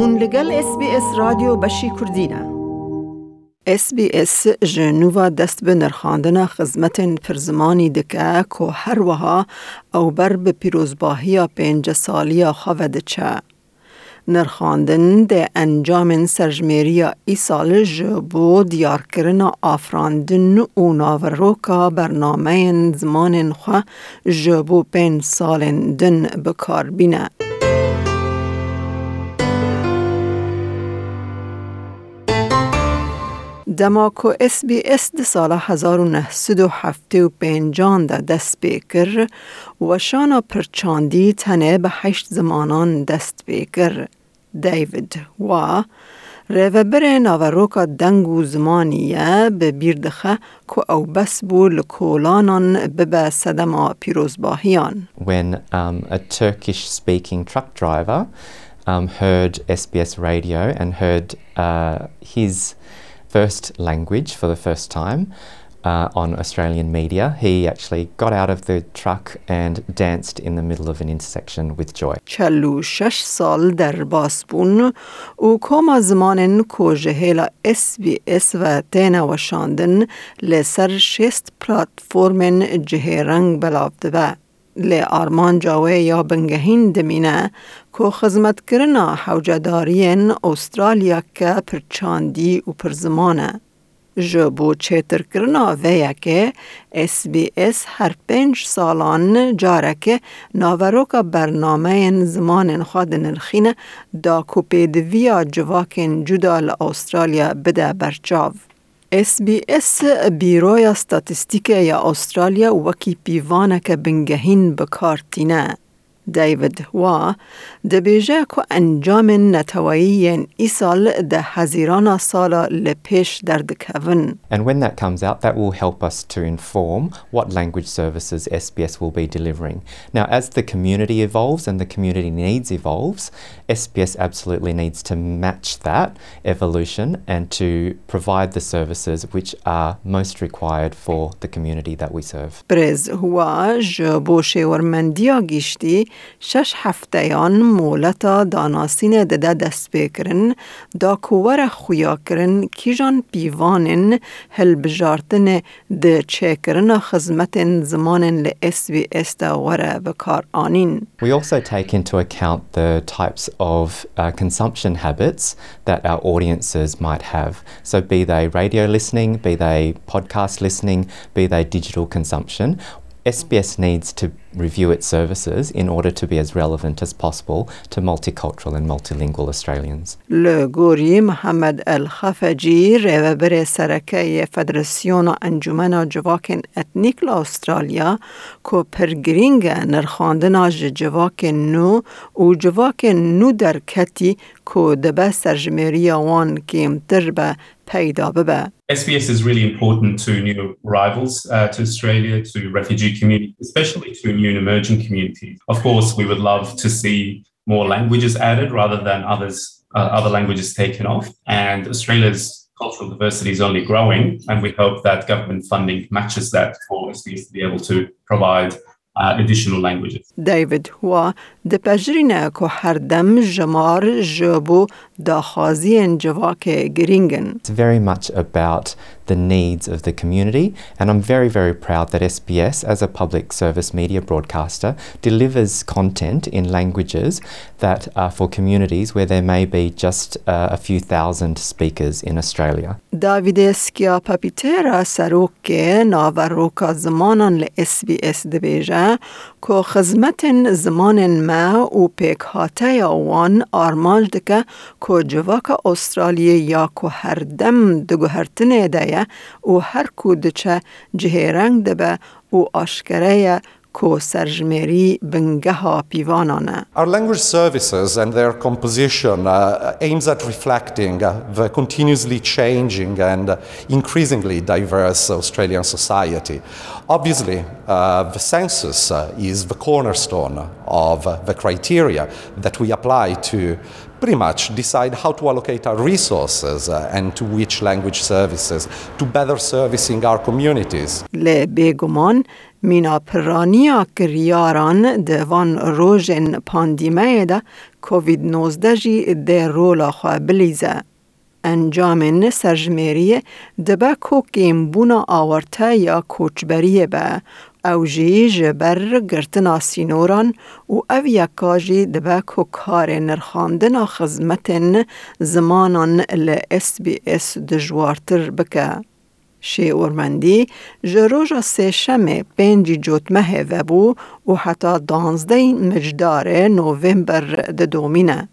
هون لگل اس بی اس رادیو بشی کردینه اس بی اس جنوبا دست به نرخاندن خزمت پرزمانی دکه که هر وها او بر به پیروزباهی پنج سالی خواه چه. نرخاندن ده انجام سرجمیری ای سال جبو دیار کرنا آفراندن و ناوروکا برنامه زمان خواه جبو پین سال دن بکار بینه. دماکو اس بی اس ده سال 1975 ده دست بیکر و شانا پرچاندی تنه به هشت زمانان دست بیکر. دیوید و ریوبر ناوروکا دنگو زمانیه به بیردخه که او بس بو لکولانان ببه صدما پیروزباهیان. When um, a Turkish speaking truck driver um, heard SBS radio and heard uh, his first language for the first time uh, on Australian media, he actually got out of the truck and danced in the middle of an intersection with joy. چلو شش سال در باسبون و کما زمان کو جهیلا اس بی اس و تینا و شاندن لسر شست پلاتفورمن جهیرنگ بلافده و لی آرمان جاوه یا بنگهین دمینه که خزمت کرنا حوجدارین استرالیا که پرچاندی و پرزمانه. جبو چیتر کرنا ویا که اس بی اس هر پنج سالان جاره که ناوروکا برنامه زمان خود نرخینه دا کوپیدویا جواکن جدا لأسترالیا بده برچاو. SBS بیرویا ستاتستیکه یا استرالیا وکی پیوانک بنگهین بکارتینه. دیوید وا دبیجه که انجام نتوایی ای سال ده هزیران سال لپیش در دکون. And when that comes out, that will help us to inform what language services SBS will be delivering. Now, as the community evolves and the community needs evolves, SBS absolutely needs to match that evolution and to provide the services which are most required for the community that we serve. برز هوا جبو شورمندیا گیشتی شش هفتهیان مولتا داناسین دده دست بکرن دا کوور خویا کرن کیجان پیوانن هل بجارتن ده چکرن خزمت زمان ل اس بی اس دا وره بکار آنین. We also take into account the types of uh, consumption habits that our audiences might have. So, be they radio listening, be they podcast listening, be they digital consumption. SBS needs to review its services in order to be as relevant as possible to multicultural and multilingual Australians. لگوری محمد الخفجی ریوبر سرکه فدراسیون انجمن جواکن اتنیک لاسترالیا کو پرگرینگ نرخاندن جواک نو و جواک نو در کتی کو دبه سرجمری وان کمتر به SBS is really important to new arrivals uh, to Australia, to refugee communities, especially to new and emerging communities. Of course, we would love to see more languages added rather than others, uh, other languages taken off. And Australia's cultural diversity is only growing, and we hope that government funding matches that for SBS to be able to provide uh, additional languages. David pajrina jamar jobu javake geringen. It's very much about the needs of the community, and I'm very, very proud that SBS, as a public service media broadcaster, delivers content in languages that are for communities where there may be just uh, a few thousand speakers in Australia. داوید سکیا پاپیترا سروک ناوروکا زمانان ل اس بی اس دبیجه که خزمت زمان ما و پیک هاته یا وان آرمانج دکه که جواک استرالیا یا که هر دم دگو هرتنه ده او هر کو دچه جهه رنگ دبه او آشکره کو سرجمری بنگه پیوانانه. Our language services and their composition uh, aims at reflecting uh, the continuously changing and uh, increasingly diverse Australian society. Obviously, uh, the census uh, is the cornerstone of uh, the criteria that we apply to pretty much decide how to allocate our resources uh, and to which language services to better servicing our communities. لی بیگمان مینا پرانیا کریاران دوان روژن پاندیمه ده کووید 19 جی ده رولا خواه بلیزه. انجام سرجمری دبه کو بونا آورته یا کوچبریه به او جی جبر گرتنا سینوران و او یکا جی دبه کو کار نرخاندنا خزمتن زمانان ل اس بی اس دجوارتر بکه. شی اورمندی جروجا سه شمه پنجی جوت مه و بو و حتا دانزده مجدار نوویمبر ده دومینه.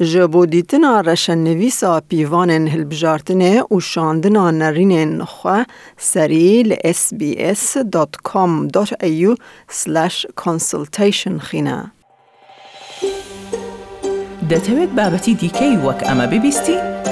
جبو دیتنا رشن نویسا پیوان هلبجارتنه و شاندنا نرین نخواه سری لسبیس دات کام دات ایو سلاش کانسلتیشن خینه. ده تاوید بابتی دیکی وک اما ببیستی؟ بی